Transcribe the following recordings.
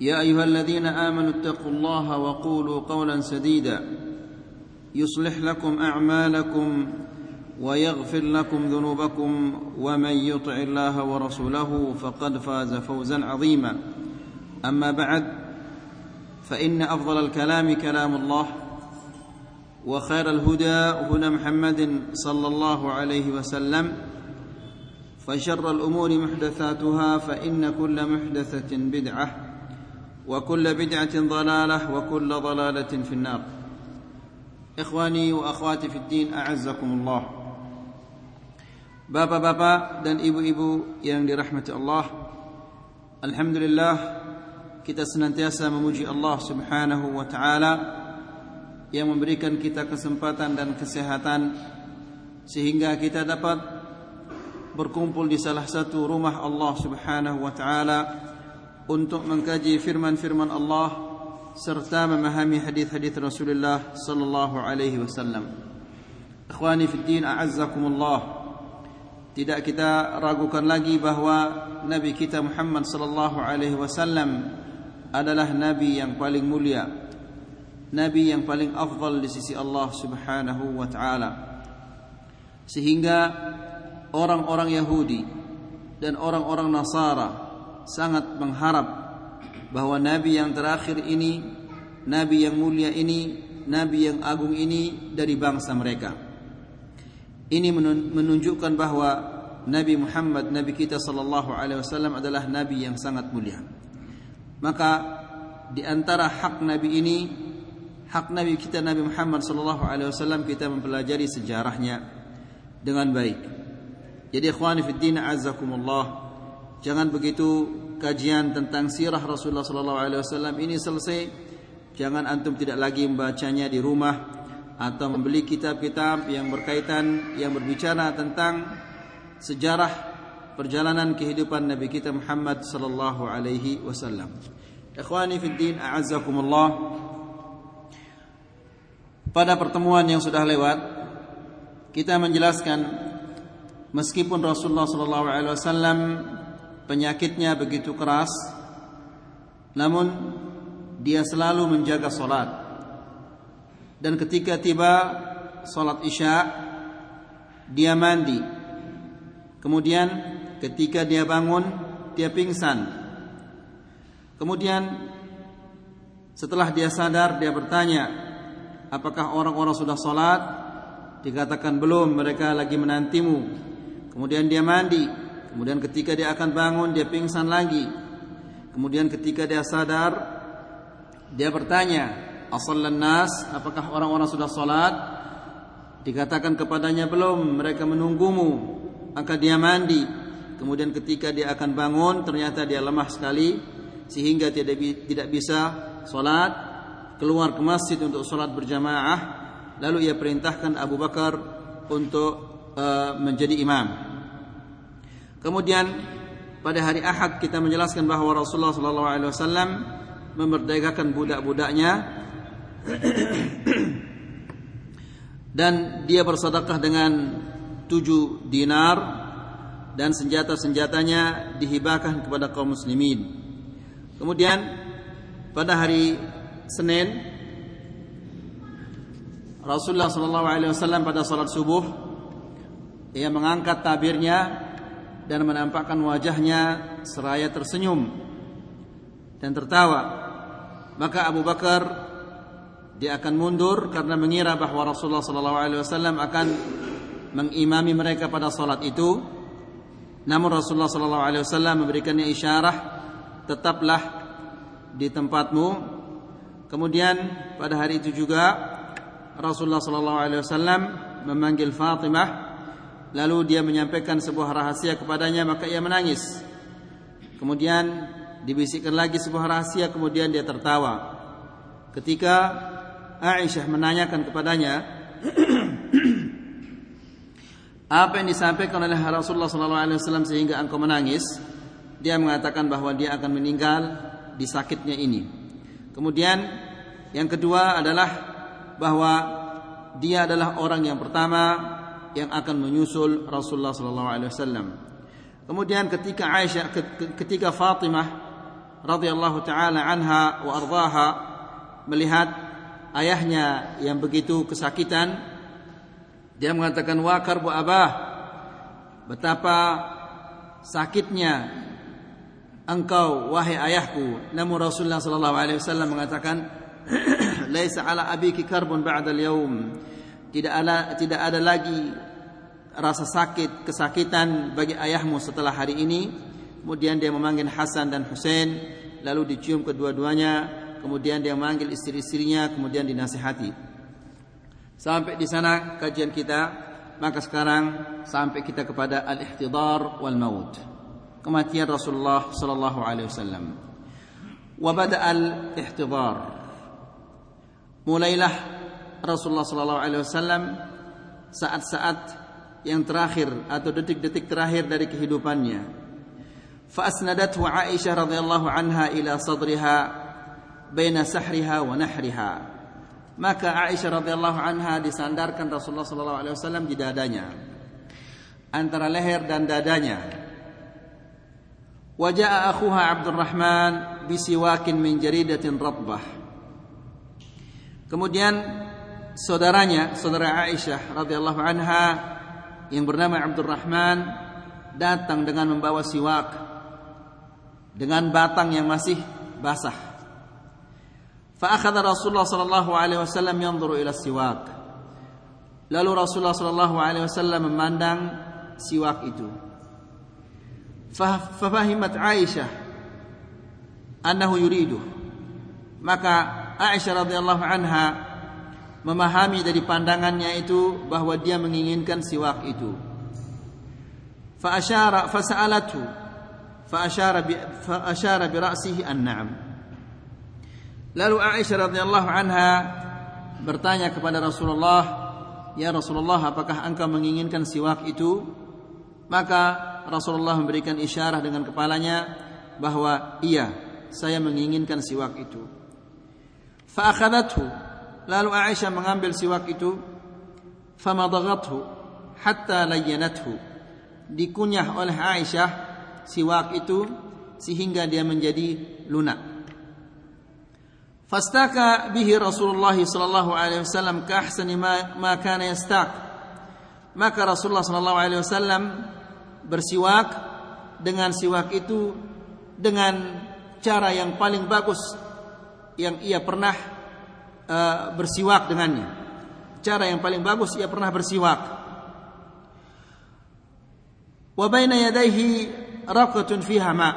يا أيها الذين آمنوا اتقوا الله وقولوا قولا سديدا. يصلح لكم أعمالكم ويغفر لكم ذنوبكم ومن يطع الله ورسوله فقد فاز فوزا عظيما. أما بعد فإن أفضل الكلام كلام الله وخير الهدى هدى محمد صلى الله عليه وسلم فشر الأمور محدثاتها فإن كل محدثة بدعة. وكل بدعة ضلالة وكل ضلالة في النار إخواني وأخواتي في الدين أعزكم الله Bapak-bapak dan ibu-ibu yang dirahmati Allah Alhamdulillah kita senantiasa memuji Allah Subhanahu wa taala yang memberikan kita kesempatan dan kesehatan sehingga kita dapat berkumpul di salah satu rumah Allah Subhanahu wa taala untuk mengkaji firman-firman Allah serta memahami hadis-hadis Rasulullah sallallahu alaihi wasallam. Ikhwani fi din a'azzakumullah. Tidak kita ragukan lagi bahwa Nabi kita Muhammad sallallahu alaihi wasallam adalah nabi yang paling mulia. Nabi yang paling afdal di sisi Allah Subhanahu wa taala. Sehingga orang-orang Yahudi dan orang-orang Nasara sangat mengharap bahwa nabi yang terakhir ini, nabi yang mulia ini, nabi yang agung ini dari bangsa mereka. Ini menunjukkan bahwa Nabi Muhammad, nabi kita sallallahu alaihi wasallam adalah nabi yang sangat mulia. Maka di antara hak nabi ini, hak nabi kita Nabi Muhammad sallallahu alaihi wasallam kita mempelajari sejarahnya dengan baik. Jadi ikhwani fi din azakumullah Jangan begitu kajian tentang sirah Rasulullah sallallahu alaihi wasallam ini selesai jangan antum tidak lagi membacanya di rumah atau membeli kitab-kitab yang berkaitan yang berbicara tentang sejarah perjalanan kehidupan Nabi kita Muhammad sallallahu alaihi wasallam. Ikhwani fid din a'azzakumullah. Pada pertemuan yang sudah lewat kita menjelaskan meskipun Rasulullah sallallahu alaihi wasallam penyakitnya begitu keras namun dia selalu menjaga solat. Dan ketika tiba solat isya dia mandi. Kemudian ketika dia bangun dia pingsan. Kemudian setelah dia sadar dia bertanya apakah orang-orang sudah solat? Dikatakan belum mereka lagi menantimu. Kemudian dia mandi Kemudian ketika dia akan bangun dia pingsan lagi. Kemudian ketika dia sadar dia bertanya, "Asallan nas? Apakah orang-orang sudah salat?" Dikatakan kepadanya, "Belum, mereka menunggumu." Maka dia mandi. Kemudian ketika dia akan bangun ternyata dia lemah sekali sehingga tidak tidak bisa salat, keluar ke masjid untuk salat berjamaah. Lalu ia perintahkan Abu Bakar untuk uh, menjadi imam. Kemudian pada hari Ahad kita menjelaskan bahwa Rasulullah sallallahu alaihi wasallam memerdekakan budak-budaknya dan dia bersedekah dengan tujuh dinar dan senjata-senjatanya dihibahkan kepada kaum muslimin. Kemudian pada hari Senin Rasulullah sallallahu alaihi wasallam pada salat subuh ia mengangkat tabirnya dan menampakkan wajahnya seraya tersenyum dan tertawa. Maka Abu Bakar dia akan mundur karena mengira bahwa Rasulullah sallallahu alaihi wasallam akan mengimami mereka pada salat itu namun Rasulullah sallallahu alaihi wasallam memberikannya isyarah tetaplah di tempatmu kemudian pada hari itu juga Rasulullah sallallahu alaihi wasallam memanggil Fatimah lalu dia menyampaikan sebuah rahasia kepadanya maka ia menangis. Kemudian dibisikkan lagi sebuah rahasia kemudian dia tertawa. Ketika Aisyah menanyakan kepadanya apa yang disampaikan oleh Rasulullah SAW sehingga engkau menangis? Dia mengatakan bahwa dia akan meninggal di sakitnya ini. Kemudian yang kedua adalah bahwa dia adalah orang yang pertama yang akan menyusul Rasulullah SAW kemudian ketika Aisyah ketika Fatimah radhiyallahu taala anha wa ardhaha melihat ayahnya yang begitu kesakitan dia mengatakan wa karbu abah betapa sakitnya engkau wahai ayahku. Namun Rasulullah sallallahu alaihi wasallam mengatakan laisa ala abiki karbun ba'da al-yawm tidak ada tidak ada lagi rasa sakit kesakitan bagi ayahmu setelah hari ini kemudian dia memanggil Hasan dan Husain lalu dicium kedua-duanya kemudian dia memanggil istri-istrinya, kemudian dinasihati. Sampai di sana kajian kita, maka sekarang sampai kita kepada al-ihtidar wal maut. Kematian Rasulullah sallallahu alaihi wasallam. Wa bada al-ihtidar. Mulailah Rasulullah sallallahu alaihi wasallam saat-saat yang terakhir atau detik-detik terakhir dari kehidupannya. Fa asnadathu Aisyah radhiyallahu anha ila sadriha baina sahriha wa nahriha. Maka Aisyah radhiyallahu anha disandarkan Rasulullah sallallahu alaihi wasallam di dadanya antara leher dan dadanya. Wajaa akhuha Abdurrahman bisiwakin min jaridatin ratbah. Kemudian saudaranya, saudara Aisyah radhiyallahu anha yang bernama Abdurrahman datang dengan membawa siwak dengan batang yang masih basah. Fa Rasulullah sallallahu alaihi wasallam yanzuru ila siwak. Lalu Rasulullah sallallahu alaihi wasallam memandang siwak itu. Fa fahimat Aisyah annahu yuridu. Maka Aisyah radhiyallahu anha memahami dari pandangannya itu bahwa dia menginginkan siwak itu. Fa asyara fa sa'alatu fa asyara bi fa asyara bi ra'sihi an-na'am. Lalu Aisyah radhiyallahu anha bertanya kepada Rasulullah, "Ya Rasulullah, apakah engkau menginginkan siwak itu?" Maka Rasulullah memberikan isyarat dengan kepalanya bahwa iya, saya menginginkan siwak itu. Fa'akhadathu. Lalu Aisyah mengambil siwak itu famadaghathu hatta layyanathu. Dikunyah oleh Aisyah siwak itu sehingga dia menjadi lunak. Fastaka bihi Rasulullah sallallahu alaihi wasallam ka ahsani ma, ma kana yastaq. Maka Rasulullah sallallahu alaihi wasallam bersiwak dengan siwak itu dengan cara yang paling bagus yang ia pernah uh, bersiwak dengannya. Cara yang paling bagus ia pernah bersiwak. Wa baina yadayhi raqatun fiha ma.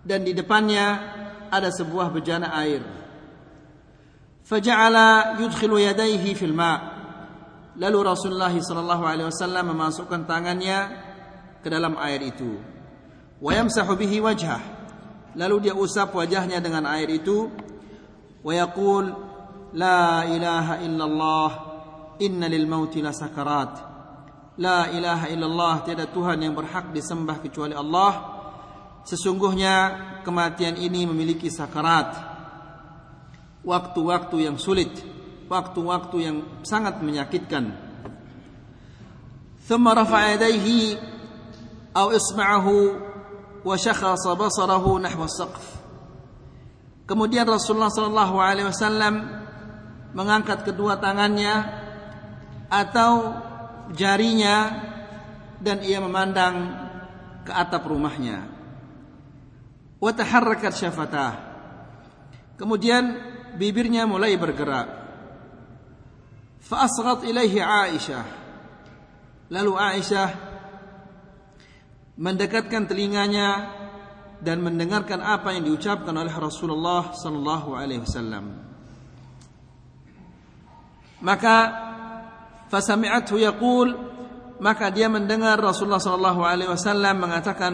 Dan di depannya ada sebuah bejana air. Faja'ala yudkhilu yadayhi fil ma'. Lalu Rasulullah sallallahu alaihi wasallam memasukkan tangannya ke dalam air itu. Wa yamsahu bihi wajhah. Lalu dia usap wajahnya dengan air itu. Wa yaqul la ilaha illallah inna lil mauti la sakarat. La ilaha illallah tiada Tuhan yang berhak disembah kecuali Allah Sesungguhnya kematian ini memiliki sakarat Waktu-waktu yang sulit Waktu-waktu yang sangat menyakitkan ثم رفع يديه أو إصبعه وشخص بصره نحو السقف Kemudian Rasulullah Shallallahu Alaihi Wasallam mengangkat kedua tangannya atau jarinya dan ia memandang ke atap rumahnya. Wataharrakat syafatah. Kemudian bibirnya mulai bergerak. Fa'asghat ilaihi Aisyah. Lalu Aisyah mendekatkan telinganya dan mendengarkan apa yang diucapkan oleh Rasulullah sallallahu alaihi wasallam. Maka fasami'athu yaqul maka dia mendengar Rasulullah sallallahu alaihi wasallam mengatakan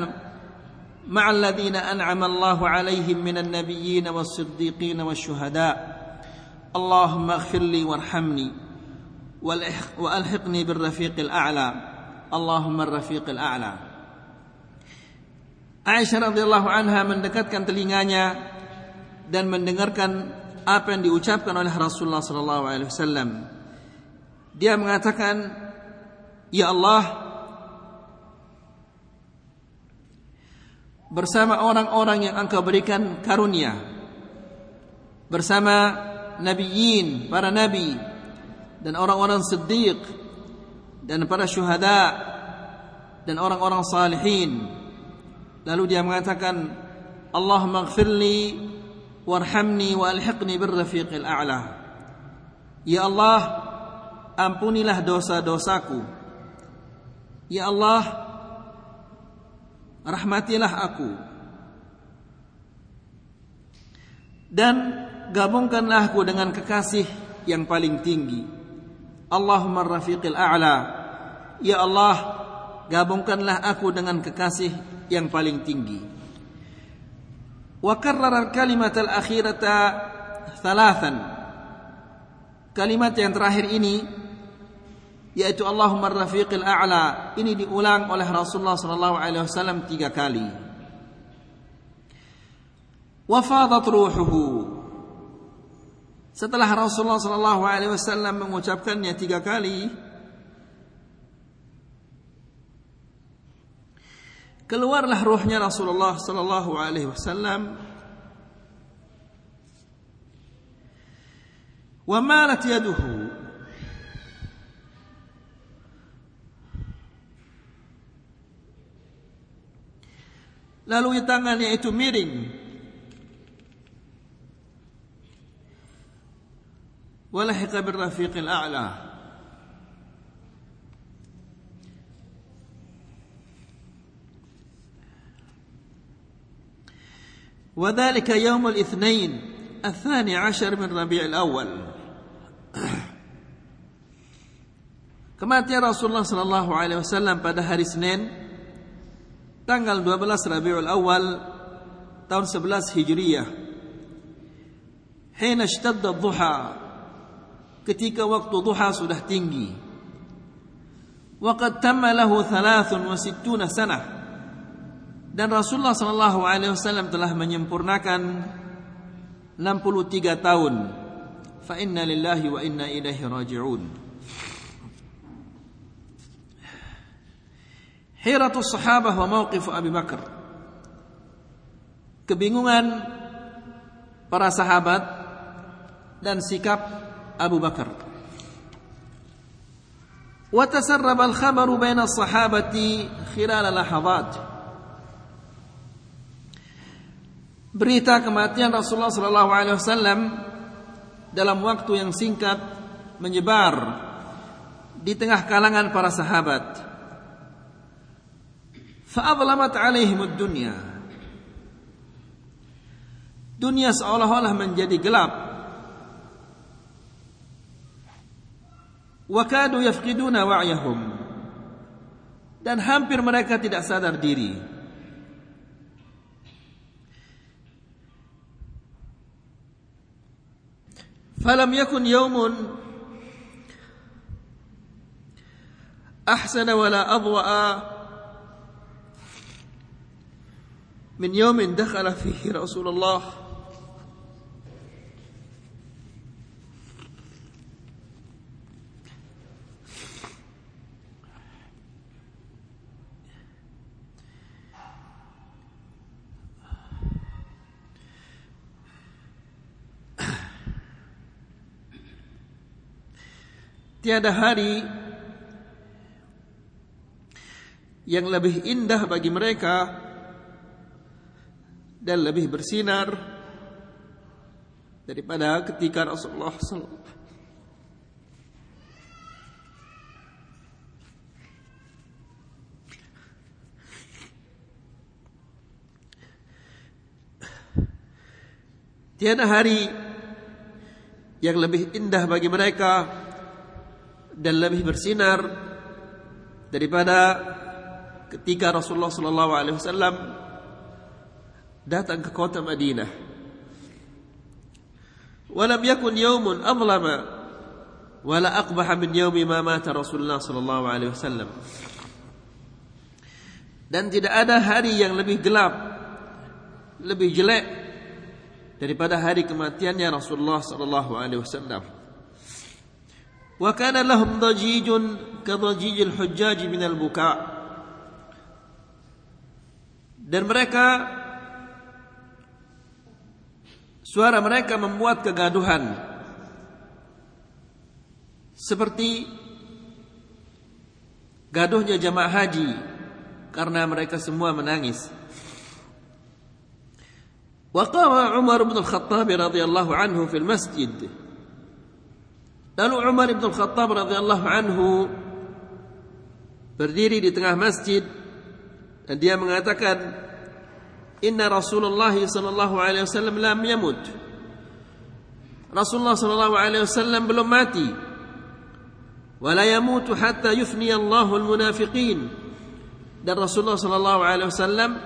مع الذين أنعم الله عليهم من النبيين والصديقين والشهداء اللهم اغفر لي وارحمني وألحقني بالرفيق الأعلى اللهم الرفيق الأعلى Aisyah radhiyallahu anha mendekatkan telinganya dan mendengarkan apa yang diucapkan oleh Rasulullah sallallahu alaihi wasallam. Dia mengatakan, "Ya Allah, bersama orang-orang yang engkau berikan karunia bersama nabiyin para nabi dan orang-orang siddiq dan para syuhada dan orang-orang salihin lalu dia mengatakan Allahumma ighfirli warhamni wa alhiqni birrafiqil a'la. Ya Allah ampunilah dosa-dosaku. Ya Allah rahmatilah aku. Dan gabungkanlah aku dengan kekasih yang paling tinggi. Allahumma rafiqil a'la. Ya Allah gabungkanlah aku dengan kekasih yang paling tinggi. Wa karrara kalimat al-akhirata thalathan. Kalimat yang terakhir ini yaitu Allahumma rafiqil a'la ini diulang oleh Rasulullah sallallahu alaihi wasallam tiga kali. Wafadat ruhuhu. Setelah Rasulullah sallallahu alaihi wasallam mengucapkannya tiga kali keluarlah ruhnya Rasulullah sallallahu alaihi wasallam. Wa malat yaduhu. Lalu tangannya itu miring. Walahiqa birrafiqil a'la وذلك يوم الاثنين الثاني عشر من ربيع الأول Kematian Rasulullah sallallahu alaihi wasallam pada hari Senin tanggal 12 Rabiul Awal tahun 11 Hijriyah. Hina ishtadda dhuha ketika waktu duha sudah tinggi. Waqad tamma lahu 63 sanah. dan Rasulullah Shallallahu Alaihi Wasallam telah menyempurnakan 63 tahun. Fa inna lillahi wa inna ilaihi raji'un. Hiratus sahabah wa mauqif Abi Bakar. Kebingungan para sahabat dan sikap Abu Bakar. Wa tasarraba al-khabaru baina as-sahabati khilal lahadhat. berita kematian Rasulullah Shallallahu Alaihi Wasallam dalam waktu yang singkat menyebar di tengah kalangan para sahabat. Fa'adlamat alaihimud dunya. Dunia seolah-olah menjadi gelap. Wakadu yafqiduna wa'yahum. Dan hampir mereka tidak sadar diri. فلم يكن يوم أحسن ولا أضوأ من يوم دخل فيه رسول الله. Tiada hari yang lebih indah bagi mereka dan lebih bersinar daripada ketika Rasulullah sallallahu Tiada hari yang lebih indah bagi mereka dan lebih bersinar daripada ketika Rasulullah sallallahu alaihi wasallam datang ke kota Madinah. Walam yakun yawmun adlama wala aqbaha min yawmi ma mata Rasulullah sallallahu alaihi wasallam. Dan tidak ada hari yang lebih gelap, lebih jelek daripada hari kematiannya Rasulullah sallallahu alaihi wasallam. Wa kana lahum dajijun ka dajijil hujjaj min al-buka. Dan mereka suara mereka membuat kegaduhan seperti gaduhnya jamaah haji karena mereka semua menangis. وقام عمر بن الخطاب رضي الله عنه في المسجد Lalu Umar bin Khattab radhiyallahu anhu berdiri di tengah masjid dan dia mengatakan Inna Rasulullah sallallahu alaihi wasallam lam yamut. Rasulullah sallallahu alaihi wasallam belum mati. Wala yamutu hatta yufni Allahu al-munafiqin. Dan Rasulullah sallallahu alaihi wasallam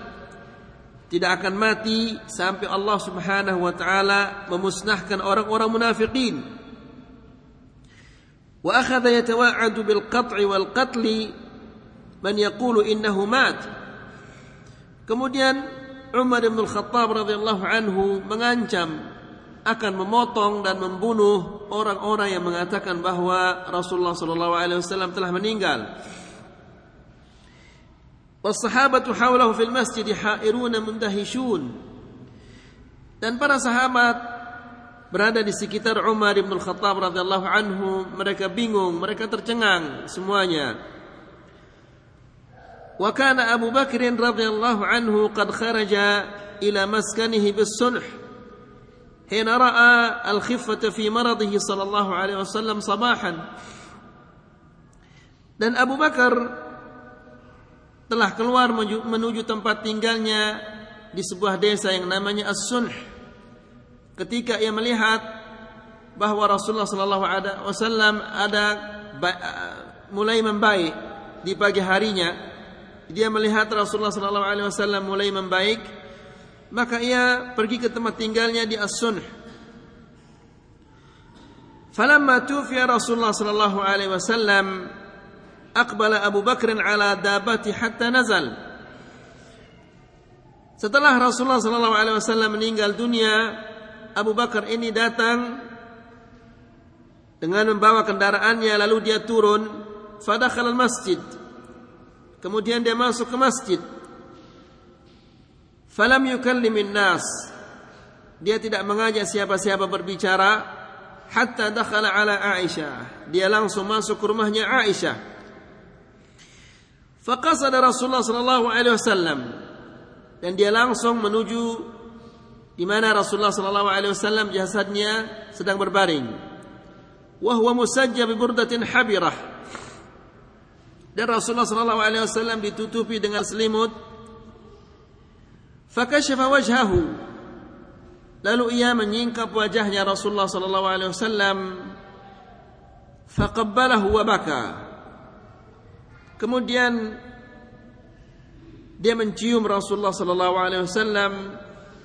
tidak akan mati sampai Allah Subhanahu wa taala memusnahkan orang-orang munafikin. Wa akhadha yatawa'adu bil qat'i wal qatli man yaqulu innahu mat. Kemudian Umar bin Khattab radhiyallahu anhu mengancam akan memotong dan membunuh orang-orang yang mengatakan bahwa Rasulullah sallallahu alaihi wasallam telah meninggal. والصحابة حوله في المسجد حائرون مندهشون dan para sahabat berada di sekitar Umar bin Khattab radhiyallahu anhu mereka bingung mereka tercengang semuanya. Wa kana Abu Bakr radhiyallahu anhu qad kharaja ila maskanihi bis-sulh. Hina ra'a al-khiffata fi maradihi sallallahu alaihi wasallam sabahan. Dan Abu Bakar telah keluar menuju tempat tinggalnya di sebuah desa yang namanya As-Sunh. Ketika ia melihat bahwa Rasulullah sallallahu alaihi wasallam ada mulai membaik di pagi harinya, dia melihat Rasulullah sallallahu alaihi wasallam mulai membaik, maka ia pergi ke tempat tinggalnya di As-Sunh. Falamma tufiya Rasulullah sallallahu alaihi wasallam aqbala Abu Bakr ala dabati hatta nazal. Setelah Rasulullah sallallahu alaihi wasallam meninggal dunia, Abu Bakar ini datang dengan membawa kendaraannya lalu dia turun fadakhala masjid. Kemudian dia masuk ke masjid. Falam yukallimin nas. Dia tidak mengajak siapa-siapa berbicara hatta dakhala ala Aisyah. Dia langsung masuk ke rumahnya Aisyah. Faqasada Rasulullah sallallahu alaihi wasallam dan dia langsung menuju di mana Rasulullah sallallahu alaihi wasallam jasadnya sedang berbaring. Wa huwa musajjab bi burdatin habirah. Dan Rasulullah sallallahu alaihi wasallam ditutupi dengan selimut. Fakashafa wajhahu. Lalu ia menyingkap wajahnya Rasulullah sallallahu alaihi wasallam. Faqabbalahu wa baka. Kemudian dia mencium Rasulullah sallallahu alaihi wasallam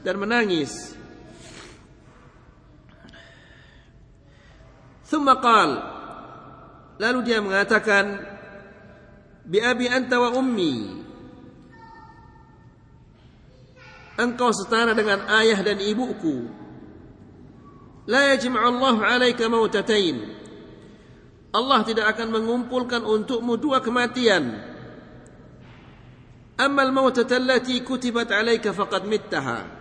dan menangis. Thumma lalu dia mengatakan bi abi anta wa ummi. Engkau setara dengan ayah dan ibuku. La yajma'u Allah 'alaika mautatain Allah tidak akan mengumpulkan untukmu dua kematian. Amma al-mautata allati kutibat 'alaika faqad mittaha.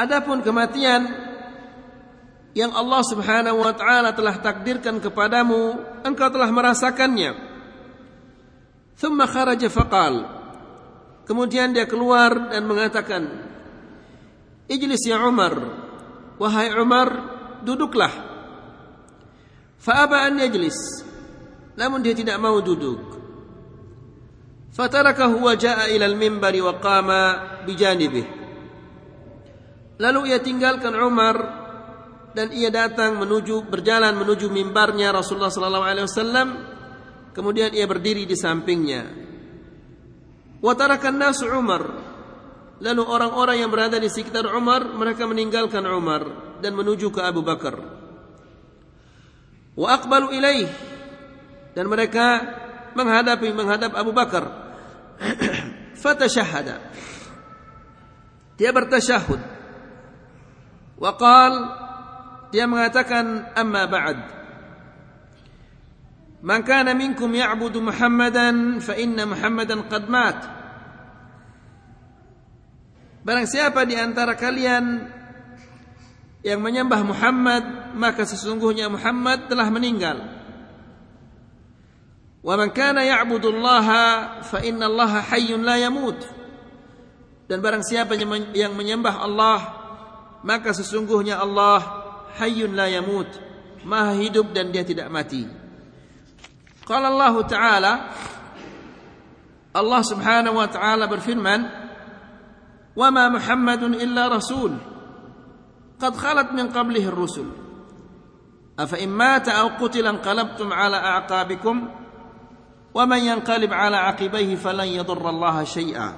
Adapun kematian yang Allah Subhanahu wa taala telah takdirkan kepadamu, engkau telah merasakannya. Thumma kharaja faqal. Kemudian dia keluar dan mengatakan, "Ijlis ya Umar. Wahai Umar, duduklah." Fa'aba an yajlis. Namun dia tidak mau duduk. Fatarakahu wa jaa ila al-minbari wa qama bijanibih. Lalu ia tinggalkan Umar dan ia datang menuju berjalan menuju mimbarnya Rasulullah sallallahu alaihi wasallam. Kemudian ia berdiri di sampingnya. Wa tarakan nas Umar. Lalu orang-orang yang berada di sekitar Umar mereka meninggalkan Umar dan menuju ke Abu Bakar. Wa aqbalu ilaih. Dan mereka menghadapi menghadap Abu Bakar. Fatashahada. Dia bertasyahud wa qala dia mengatakan amma ba'd Man kana minkum ya'budu Muhammadan fa inna Muhammadan qad mat Barang siapa di antara kalian yang menyembah Muhammad maka sesungguhnya Muhammad telah meninggal. Kana ya'budu Allah fa inna Allah hayyun la yamut. Dan barang siapa yang menyembah Allah maka sesungguhnya Allah hayyun la yamut maha hidup dan dia tidak mati. Qala Allah taala Allah subhanahu wa taala berfirman wa ma muhammadun illa rasul qad khalat min qablihi ar-rusul. Afa in mata aw qutila anqalabtum ala a'qabikum man yanqalib ala aqibaihi falan yadurra Allah syai'a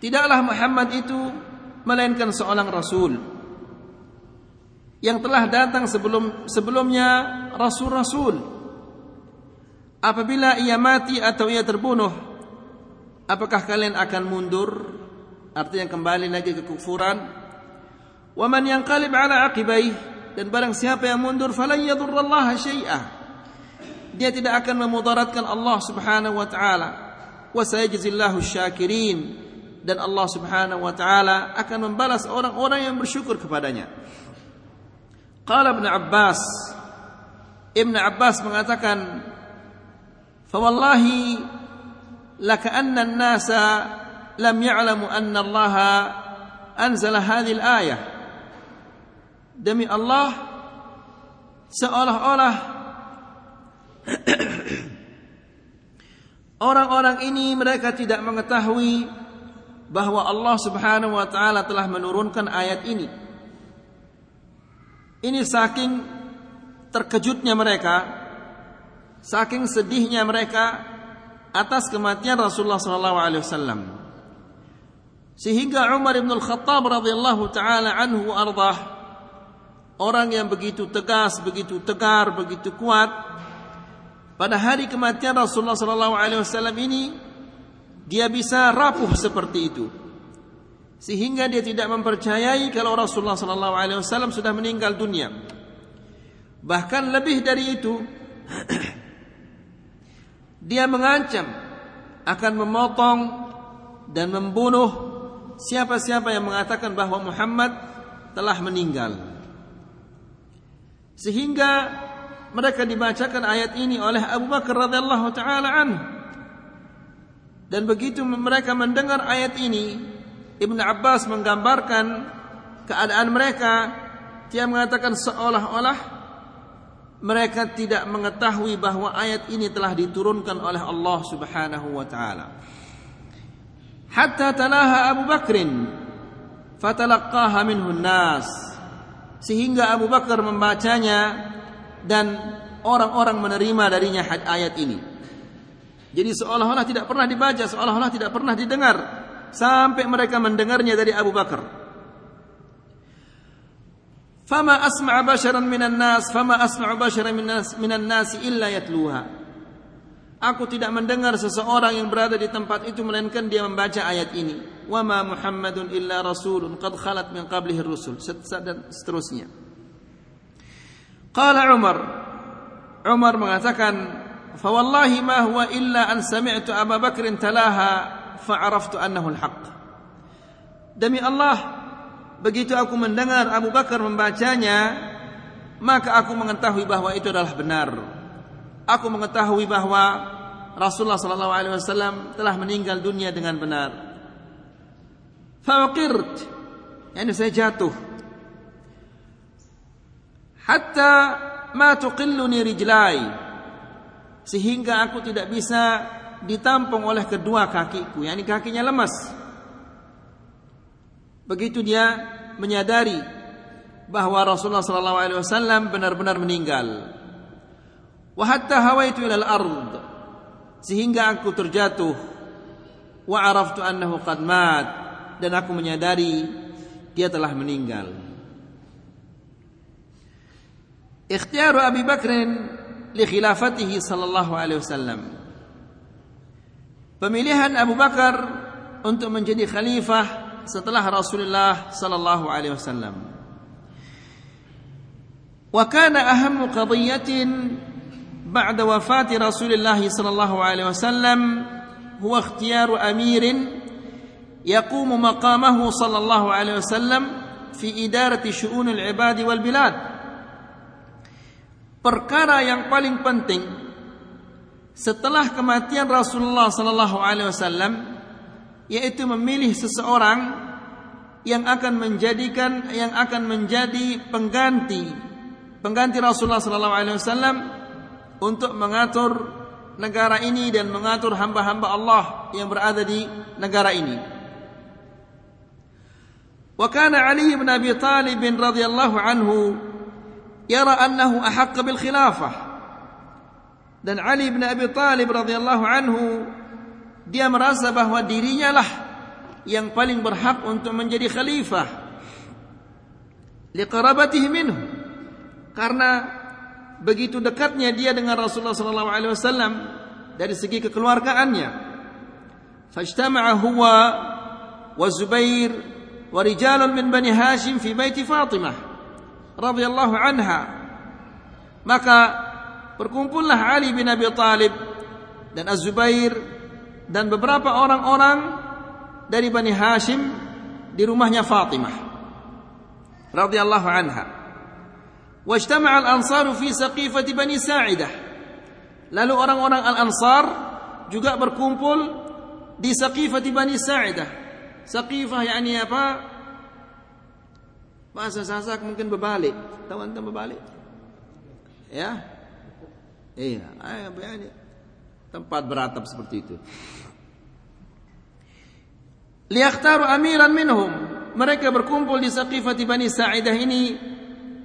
Tidaklah Muhammad itu melainkan seorang rasul yang telah datang sebelum sebelumnya rasul-rasul. Apabila ia mati atau ia terbunuh apakah kalian akan mundur? Artinya kembali lagi ke kufuran wa man yanqalib ala aqibai dan barang siapa yang mundur falan yadurrallaha syai'a. Dia tidak akan memudaratkan Allah Subhanahu wa taala. Wa sayajzillahu syakirin dan Allah Subhanahu wa taala akan membalas orang-orang yang bersyukur kepadanya. Qala Ibn Abbas Ibn Abbas mengatakan Fawallahi Laka'anna an-nasa Lam ya'lamu anna Allah Anzala hadhil ayah. Demi Allah Seolah-olah Orang-orang ini mereka tidak mengetahui bahwa Allah Subhanahu wa taala telah menurunkan ayat ini ini saking terkejutnya mereka, saking sedihnya mereka atas kematian Rasulullah sallallahu alaihi wasallam. Sehingga Umar bin Al-Khattab radhiyallahu taala anhu ardah orang yang begitu tegas, begitu tegar, begitu kuat pada hari kematian Rasulullah sallallahu alaihi wasallam ini dia bisa rapuh seperti itu sehingga dia tidak mempercayai kalau Rasulullah sallallahu alaihi wasallam sudah meninggal dunia. Bahkan lebih dari itu dia mengancam akan memotong dan membunuh siapa-siapa yang mengatakan bahwa Muhammad telah meninggal. Sehingga mereka dibacakan ayat ini oleh Abu Bakar radhiyallahu taala anhu. Dan begitu mereka mendengar ayat ini, Ibn Abbas menggambarkan keadaan mereka dia mengatakan seolah-olah mereka tidak mengetahui bahwa ayat ini telah diturunkan oleh Allah Subhanahu wa taala. Hatta talaha Abu Bakrin fatalaqaha minhu nas sehingga Abu Bakar membacanya dan orang-orang menerima darinya ayat ini. Jadi seolah-olah tidak pernah dibaca, seolah-olah tidak pernah didengar sampai mereka mendengarnya dari Abu Bakar. Fama asma' basharan minan nas, fama asma'u basharan minan nas illa yatluha. Aku tidak mendengar seseorang yang berada di tempat itu melainkan dia membaca ayat ini. Wa ma Muhammadun illa rasulun qad khalat min qablihi rusul dan seterusnya. Qala Umar Umar mengatakan, "Fa wallahi ma huwa illa an sami'tu Abu Bakr talaha fa'araftu annahu al-haq. Demi Allah, begitu aku mendengar Abu Bakar membacanya, maka aku mengetahui bahwa itu adalah benar. aku mengetahui bahwa Rasulullah sallallahu alaihi wasallam telah meninggal dunia dengan benar. Faqirt, yani saya jatuh. Hatta ma tuqilluni rijlai. Sehingga aku tidak bisa ditampung oleh kedua kakiku, yakni kakinya lemas. Begitu dia menyadari bahwa Rasulullah sallallahu alaihi wasallam benar-benar meninggal. Wa hatta hawaitu ila al-ard sehingga aku terjatuh wa araftu annahu qad mat dan aku menyadari dia telah meninggal. Ikhtiar Abi Bakr khilafatihi sallallahu alaihi wasallam. Pemilihan Abu Bakar untuk menjadi khalifah setelah Rasulullah sallallahu alaihi wasallam. Wa kana ahammu qadiyatin رسول الله صلى الله عليه وسلم هو اختيار أمير يقوم مقامه صلى الله عليه وسلم في إدارة شؤون العباد والبلاد perkara yang paling penting setelah kematian Rasulullah sallallahu alaihi wasallam yaitu memilih seseorang yang akan menjadikan yang akan menjadi pengganti pengganti Rasulullah sallallahu alaihi wasallam untuk mengatur negara ini dan mengatur hamba-hamba Allah yang berada di negara ini. Wa kana Ali bin Abi Talib radhiyallahu anhu yara annahu ahaq bil khilafah. Dan Ali bin Abi Talib radhiyallahu anhu dia merasa bahwa dirinya lah yang paling berhak untuk menjadi khalifah liqarabatihi minhu karena begitu dekatnya dia dengan Rasulullah sallallahu alaihi wasallam dari segi kekeluargaannya. Fajtama'a huwa wa Zubair wa rijalun min Bani Hashim fi bait Fatimah radhiyallahu anha. Maka berkumpullah Ali bin Abi Thalib dan Az-Zubair dan beberapa orang-orang dari Bani Hashim di rumahnya Fatimah radhiyallahu anha. Wajtama'a al-ansar fi saqifati Bani Sa'idah. Lalu orang-orang al-ansar juga berkumpul di saqifati Bani Sa'idah. Saqifah yakni apa? Bahasa Sasak mungkin berbalik. Antum berbalik? Ya? Iya, yani tempat beratap seperti itu. Liyakhtaru amiran minhum. Mereka berkumpul di Saqifah Bani Sa'idah ini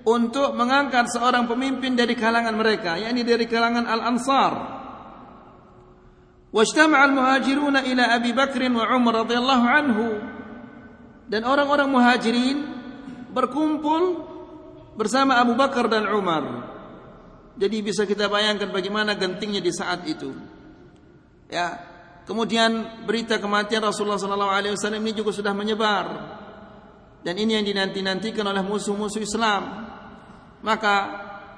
untuk mengangkat seorang pemimpin dari kalangan mereka yakni dari kalangan Al-Ansar. Wajtama'a al-muhajiruna ila Abi Bakr wa Umar radhiyallahu anhu. Dan orang-orang muhajirin berkumpul bersama Abu Bakar dan Umar. Jadi bisa kita bayangkan bagaimana gentingnya di saat itu. Ya, kemudian berita kematian Rasulullah sallallahu alaihi wasallam ini juga sudah menyebar. Dan ini yang dinanti-nantikan oleh musuh-musuh Islam maka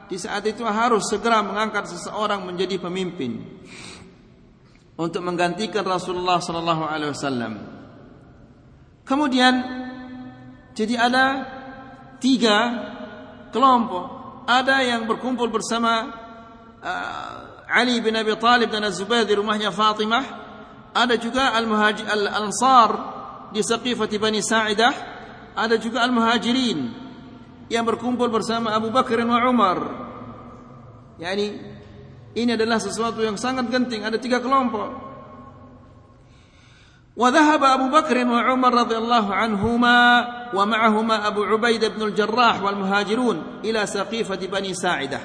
di saat itu harus segera mengangkat seseorang menjadi pemimpin untuk menggantikan Rasulullah sallallahu alaihi wasallam. Kemudian jadi ada tiga kelompok. Ada yang berkumpul bersama uh, Ali bin Abi Talib dan Az-Zubair di rumahnya Fatimah. Ada juga al-muhajir al-ansar di Saqifah Bani Sa'idah. Ada juga al-muhajirin yang berkumpul bersama Abu Bakar dan Umar. Yani ini adalah sesuatu yang sangat genting. Ada tiga kelompok. وذهب أبو بكر وعمر رضي الله عنهما ومعهما أبو عبيد بن الجراح والمهاجرون إلى سقيفة بني ساعدة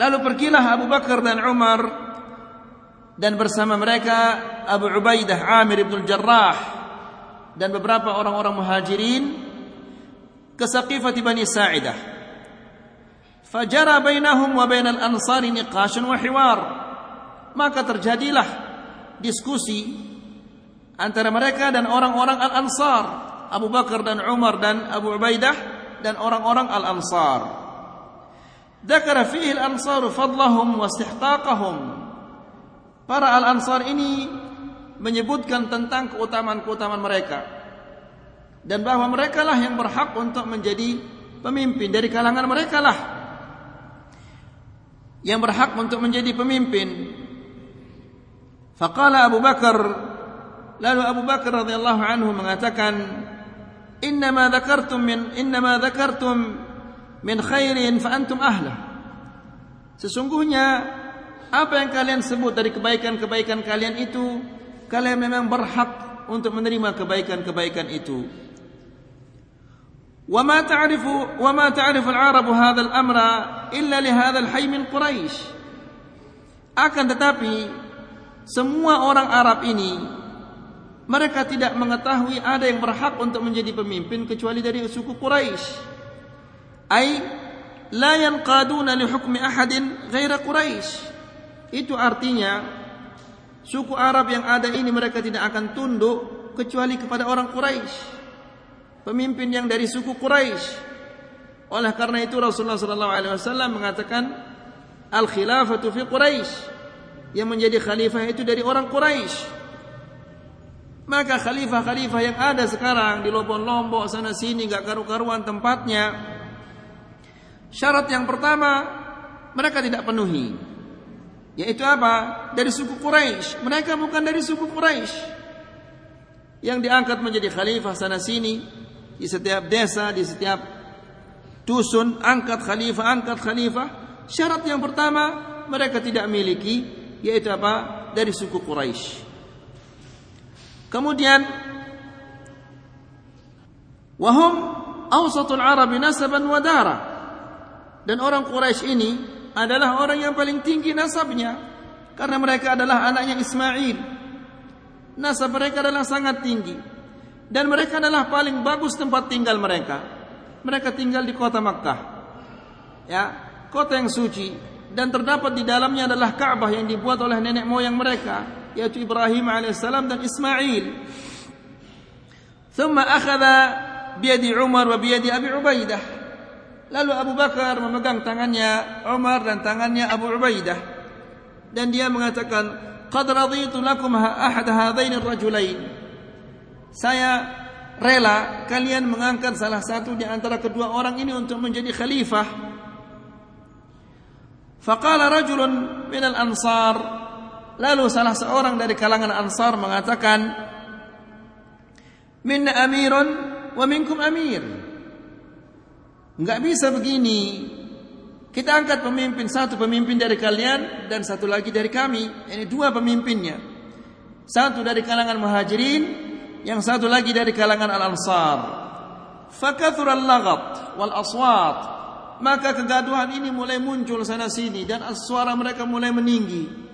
Lalu pergilah Abu Bakar dan Umar dan bersama mereka Abu Ubaidah Amir ibn Jarrah dan beberapa orang-orang muhajirin ke Saqifah Bani Sa'idah. Fajara bainahum wa bainal ansari niqashun wa hiwar. Maka terjadilah diskusi antara mereka dan orang-orang Al-Ansar, Abu Bakar dan Umar dan Abu Ubaidah dan orang-orang Al-Ansar. Dzakara fihi al-Ansar fadlahum wa istihqaqahum. Para Al-Ansar ini menyebutkan tentang keutamaan-keutamaan mereka dan bahwa mereka lah yang berhak untuk menjadi pemimpin dari kalangan mereka lah yang berhak untuk menjadi pemimpin. Faqala Abu Bakar lalu Abu Bakar radhiyallahu anhu mengatakan innama dzakartum min innama dzakartum min khairin fa antum ahla Sesungguhnya apa yang kalian sebut dari kebaikan-kebaikan kalian itu kalian memang berhak untuk menerima kebaikan-kebaikan itu. وما تعرف وما تعرف العرب هذا الأمر إلا لهذا الحي من قريش akan tetapi semua orang Arab ini mereka tidak mengetahui ada yang berhak untuk menjadi pemimpin kecuali dari suku Quraisy. Ai la yanqaduna li hukmi ahadin ghaira Quraisy. Itu artinya suku Arab yang ada ini mereka tidak akan tunduk kecuali kepada orang Quraisy. Pemimpin yang dari suku Quraisy. Oleh karena itu Rasulullah sallallahu alaihi wasallam mengatakan al khilafatu fi Quraisy. Yang menjadi khalifah itu dari orang Quraisy. Maka khalifah-khalifah yang ada sekarang di Lombok-Lombok sana sini gak karu-karuan tempatnya. Syarat yang pertama mereka tidak penuhi. Yaitu apa? Dari suku Quraisy. Mereka bukan dari suku Quraisy. Yang diangkat menjadi khalifah sana sini di setiap desa, di setiap dusun angkat khalifah, angkat khalifah. Syarat yang pertama mereka tidak miliki yaitu apa? Dari suku Quraisy. Kemudian wahum awsatul Arab nasaban wa dara. Dan orang Quraisy ini adalah orang yang paling tinggi nasabnya karena mereka adalah anaknya Ismail. Nasab mereka adalah sangat tinggi dan mereka adalah paling bagus tempat tinggal mereka. Mereka tinggal di kota Makkah. Ya, kota yang suci dan terdapat di dalamnya adalah Ka'bah yang dibuat oleh nenek moyang mereka yaitu Ibrahim alaihissalam dan Ismail. Thumma akhadha biyadi Umar wa biyadi Abi Ubaidah. Lalu Abu Bakar memegang tangannya Umar dan tangannya Abu Ubaidah dan dia mengatakan qad raditu lakum ahad hadainir rajulain saya rela kalian mengangkat salah satu di antara kedua orang ini untuk menjadi khalifah faqala rajulun ansar Lalu salah seorang dari kalangan Ansar mengatakan, "Minna amirun wa minkum amir." Enggak bisa begini. Kita angkat pemimpin satu pemimpin dari kalian dan satu lagi dari kami. Ini dua pemimpinnya. Satu dari kalangan Muhajirin, yang satu lagi dari kalangan Al-Ansar. Fakathura al-laghat wal aswat. Maka kegaduhan ini mulai muncul sana sini dan suara mereka mulai meninggi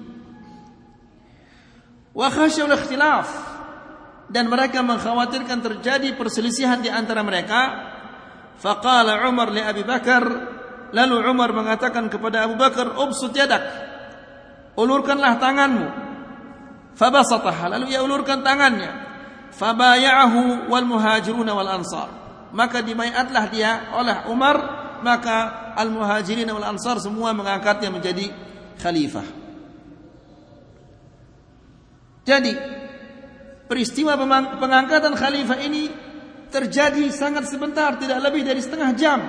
wa ikhtilaf. Dan mereka mengkhawatirkan terjadi perselisihan di antara mereka. Faqala Umar li Abi Bakar lalu Umar mengatakan kepada Abu Bakar ubsut yadak ulurkanlah tanganmu. Fabasatah lalu ia ulurkan tangannya. Fabaya'ahu wal muhajirun wal ansar. Maka dibayatlah dia oleh Umar maka al muhajirin wal ansar semua mengangkatnya menjadi khalifah jadi peristiwa pengangkatan khalifah ini terjadi sangat sebentar, tidak lebih dari setengah jam.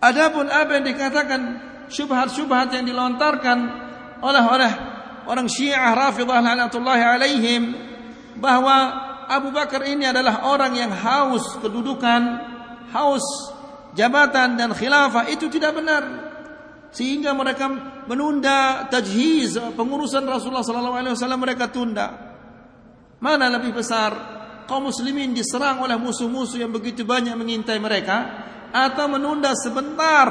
Adapun apa yang dikatakan syubhat-syubhat yang dilontarkan oleh oleh orang Syiah Rafidah laknatullahi alaihim bahwa Abu Bakar ini adalah orang yang haus kedudukan, haus jabatan dan khilafah itu tidak benar sehingga mereka menunda tajhiz pengurusan Rasulullah sallallahu alaihi wasallam mereka tunda. Mana lebih besar? Kaum muslimin diserang oleh musuh-musuh yang begitu banyak mengintai mereka atau menunda sebentar?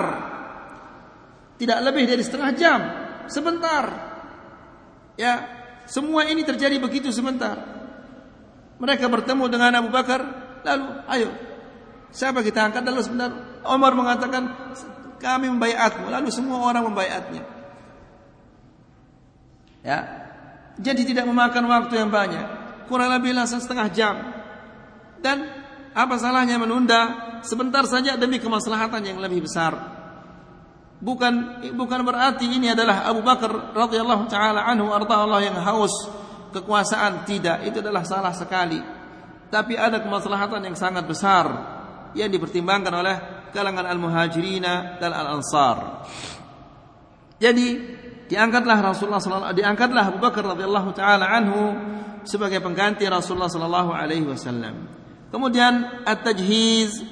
Tidak lebih dari setengah jam. Sebentar. Ya semua ini terjadi begitu sebentar. Mereka bertemu dengan Abu Bakar lalu ayo siapa kita angkat? Lalu sebentar Omar mengatakan kami membayatmu lalu semua orang membayatnya ya. Jadi tidak memakan waktu yang banyak. Kurang lebih setengah jam. Dan apa salahnya menunda sebentar saja demi kemaslahatan yang lebih besar. Bukan bukan berarti ini adalah Abu Bakar radhiyallahu taala anhu Allah yang haus kekuasaan. Tidak itu adalah salah sekali. Tapi ada kemaslahatan yang sangat besar yang dipertimbangkan oleh kalangan al-muhajirina dan al-ansar. Jadi diangkatlah Rasulullah sallallahu diangkatlah Abu Bakar radhiyallahu taala anhu sebagai pengganti Rasulullah sallallahu alaihi wasallam. Kemudian at-tajhiz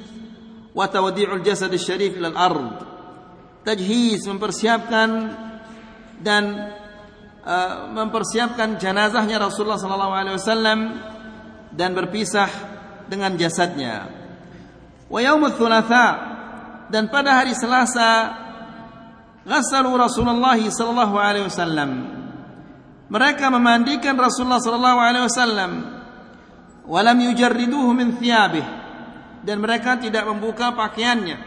wa tawdi'ul jasad syarif ila al-ard. Tajhiz mempersiapkan dan uh, mempersiapkan jenazahnya Rasulullah sallallahu alaihi wasallam dan berpisah dengan jasadnya. Wa yaumul thulatha dan pada hari Selasa ghassalu Rasulullah sallallahu alaihi wasallam. Mereka memandikan Rasulullah sallallahu alaihi wasallam. Walam yujarriduhu min thiyabih. Dan mereka tidak membuka pakaiannya.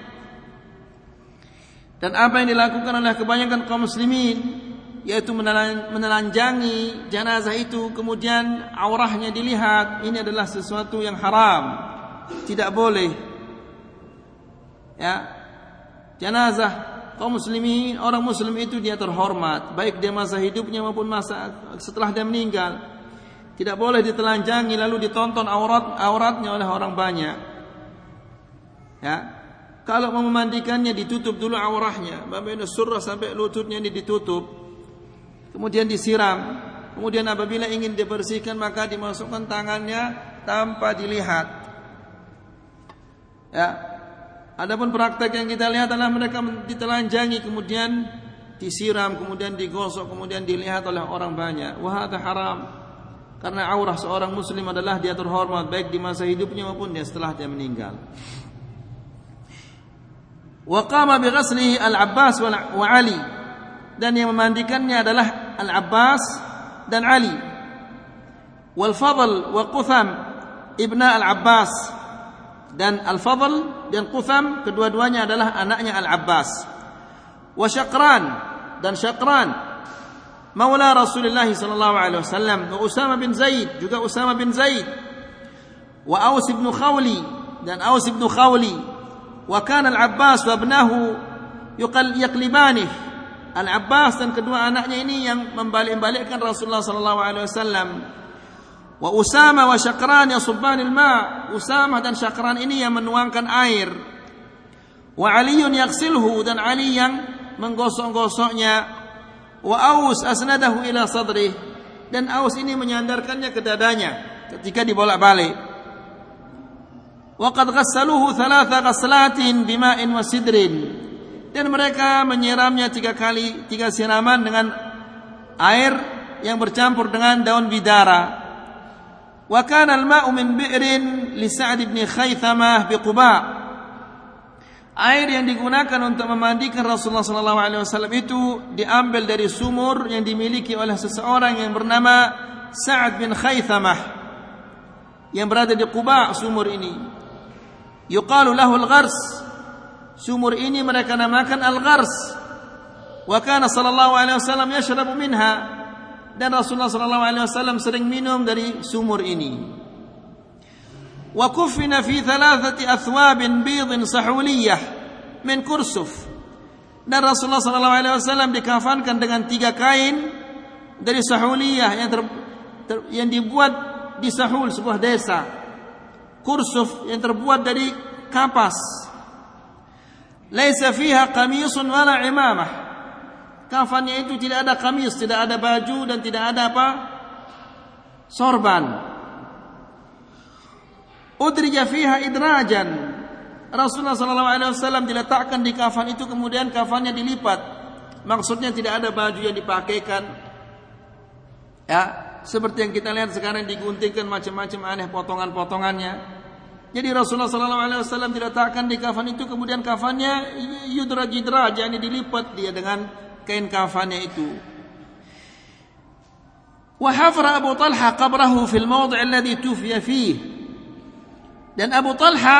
Dan apa yang dilakukan oleh kebanyakan kaum muslimin yaitu menelanjangi jenazah itu kemudian aurahnya dilihat ini adalah sesuatu yang haram. Tidak boleh. Ya jenazah. Kaum muslimin orang muslim itu dia terhormat. Baik dia masa hidupnya maupun masa setelah dia meninggal. Tidak boleh ditelanjangi lalu ditonton aurat auratnya oleh orang banyak. Ya. Kalau mau memandikannya ditutup dulu aurahnya. Bagian surah sampai lututnya ini ditutup. Kemudian disiram. Kemudian apabila ingin dibersihkan maka dimasukkan tangannya tanpa dilihat. Ya Adapun praktek yang kita lihat adalah mereka ditelanjangi kemudian disiram kemudian digosok kemudian dilihat oleh orang banyak. Wah haram. Karena aurah seorang muslim adalah dia terhormat baik di masa hidupnya maupun dia setelah dia meninggal. Wa qama bi al-Abbas wa Ali dan yang memandikannya adalah Al-Abbas dan Ali. Wal Fadl wa Qutham ibna Al-Abbas dan Al-Fadl dan Qutham kedua-duanya adalah anaknya Al-Abbas. Wa Syaqran dan Syaqran maula Rasulullah sallallahu alaihi wasallam wa Usama bin Zaid juga Usama bin Zaid. Wa Aus bin Khawli dan Aus bin Khawli. Wa kana Al-Abbas wa ibnahu yuqal yaqlibani. Al-Abbas dan kedua anaknya ini yang membalik-balikkan Rasulullah sallallahu alaihi wasallam Wa Usama wa Syakran yasubban al-ma. Usama dan Syakran ini yang menuangkan air. Wa Aliun yaksilhu dan Ali yang menggosok-gosoknya. Wa Aus asnadahu ila sadrih dan Aus ini menyandarkannya ke dadanya ketika dibolak-balik. Wa qad ghassaluhu thalatha ghaslatin bima'in wa sidrin. Dan mereka menyiramnya tiga kali, tiga siraman dengan air yang bercampur dengan daun bidara. وكان الماء من بئر لسعد بن خيثمة بقباء Air yang digunakan untuk memandikan Rasulullah sallallahu alaihi wasallam itu diambil dari sumur yang dimiliki oleh seseorang yang bernama Sa'ad bin Khaythamah yang berada di Quba sumur ini. Yuqalu lahu al-ghars. Sumur ini mereka namakan al-ghars. Wa kana sallallahu alaihi wasallam yashrabu minha dan Rasulullah wasallam sering minum dari sumur ini. Kuffina fi thalathati athwabin bidin sahuliyah min kursuf. Dan Rasulullah sallallahu alaihi wasallam dikafankan dengan tiga kain dari sahuliyah yang ter, ter, yang dibuat di Sahul sebuah desa. Kursuf yang terbuat dari kapas. Laisa fiha qamisun wala imamah kafannya itu tidak ada kamis, tidak ada baju dan tidak ada apa? Sorban. Udrija fiha idrajan. Rasulullah sallallahu alaihi wasallam diletakkan di kafan itu kemudian kafannya dilipat. Maksudnya tidak ada baju yang dipakaikan. Ya, seperti yang kita lihat sekarang diguntingkan macam-macam aneh potongan-potongannya. Jadi Rasulullah sallallahu alaihi wasallam diletakkan di kafan itu kemudian kafannya yudraj idraj yakni dilipat dia dengan kain kafannya itu. Wa hafra Abu Talha qabrahu fil mawdi' alladhi tufiya fih. Dan Abu Talha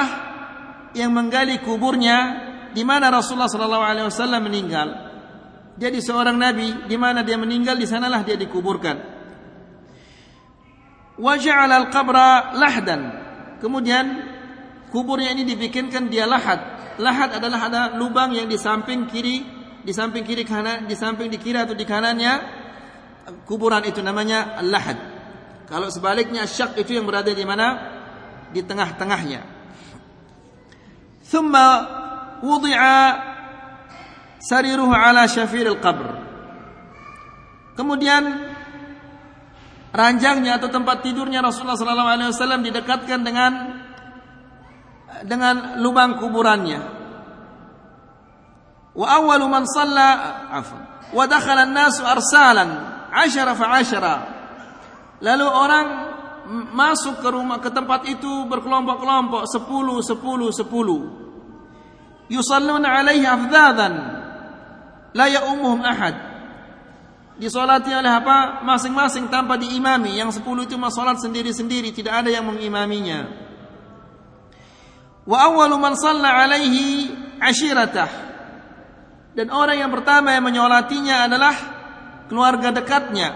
yang menggali kuburnya di mana Rasulullah sallallahu alaihi wasallam meninggal. Jadi seorang nabi di mana dia meninggal di sanalah dia dikuburkan. Wa ja'ala al-qabra lahdan. Kemudian kuburnya ini dibikinkan dia lahat. Lahat adalah ada lubang yang di samping kiri di samping kiri kanan, di samping di kiri atau di kanannya kuburan itu namanya lahad. Kalau sebaliknya syak itu yang berada di mana? Di tengah-tengahnya. Thumma wudi'a sariruhu ala syafiril qabr. Kemudian ranjangnya atau tempat tidurnya Rasulullah sallallahu alaihi wasallam didekatkan dengan dengan lubang kuburannya. Wa awwalu man shalla afwan wa dakhala an-nasu arsalan fa 'ashara. Lalu orang masuk ke rumah ke tempat itu berkelompok-kelompok 10 10 10. Yusalluna 'alaihi afdhadan la ya'ummuhum ahad. Disolati oleh apa? Masing-masing tanpa diimami. Yang sepuluh itu masalat sendiri-sendiri, tidak ada yang mengimaminya. Wa awwalu man shalla alaihi ashiratah. Dan orang yang pertama yang menyolatinya adalah keluarga dekatnya.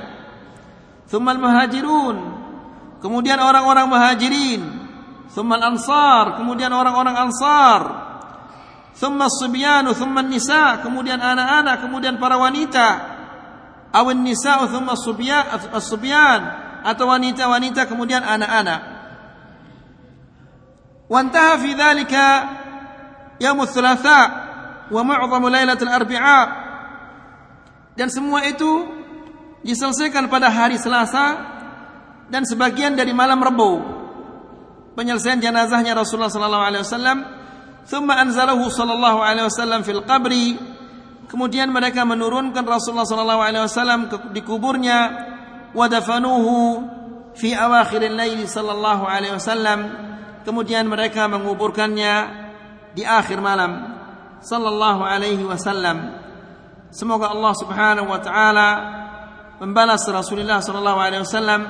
Thummal muhajirun. Kemudian orang-orang muhajirin. Thummal ansar. Kemudian orang-orang ansar. Thumma subyanu. Thumma nisa. Kemudian anak-anak. Kemudian para wanita awin nisa thumma subyan atau wanita-wanita kemudian anak-anak. Wantaha fi dhalika yaum thalatha wa mu'dhamu lailatul arbi'a. Dan semua itu diselesaikan pada hari Selasa dan sebagian dari malam Rabu penyelesaian jenazahnya Rasulullah sallallahu alaihi wasallam. Thumma anzalahu sallallahu alaihi wasallam fil qabri. Kemudian mereka menurunkan Rasulullah sallallahu alaihi wasallam di kuburnya. Wadafanuhu fi awakhiril laili sallallahu alaihi wasallam. Kemudian mereka menguburkannya di akhir malam sallallahu alaihi wasallam. Semoga Allah Subhanahu wa taala membalas Rasulullah sallallahu alaihi wasallam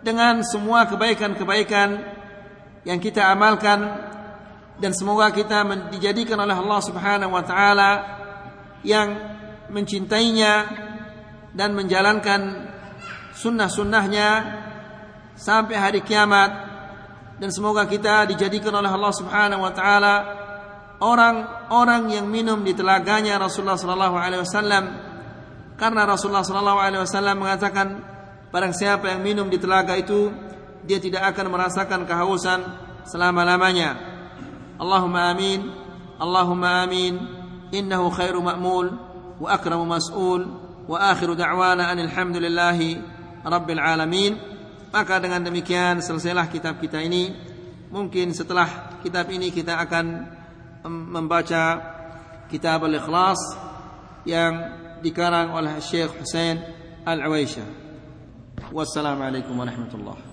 dengan semua kebaikan-kebaikan yang kita amalkan dan semoga kita dijadikan oleh Allah Subhanahu wa taala yang mencintainya dan menjalankan sunnah-sunnahnya sampai hari kiamat dan semoga kita dijadikan oleh Allah Subhanahu wa taala orang-orang yang minum di telaganya Rasulullah Shallallahu Alaihi Wasallam. Karena Rasulullah Shallallahu Alaihi Wasallam mengatakan barang siapa yang minum di telaga itu dia tidak akan merasakan kehausan selama lamanya Allahumma amin Allahumma amin innahu khairu ma'mul wa akramu mas'ul wa akhiru da'wana anil rabbil alamin. Maka dengan demikian selesailah kitab kita ini. Mungkin setelah kitab ini kita akan membaca kitab al-ikhlas yang dikarang oleh Syekh Hussein Al-Awaisyah wassalamualaikum warahmatullahi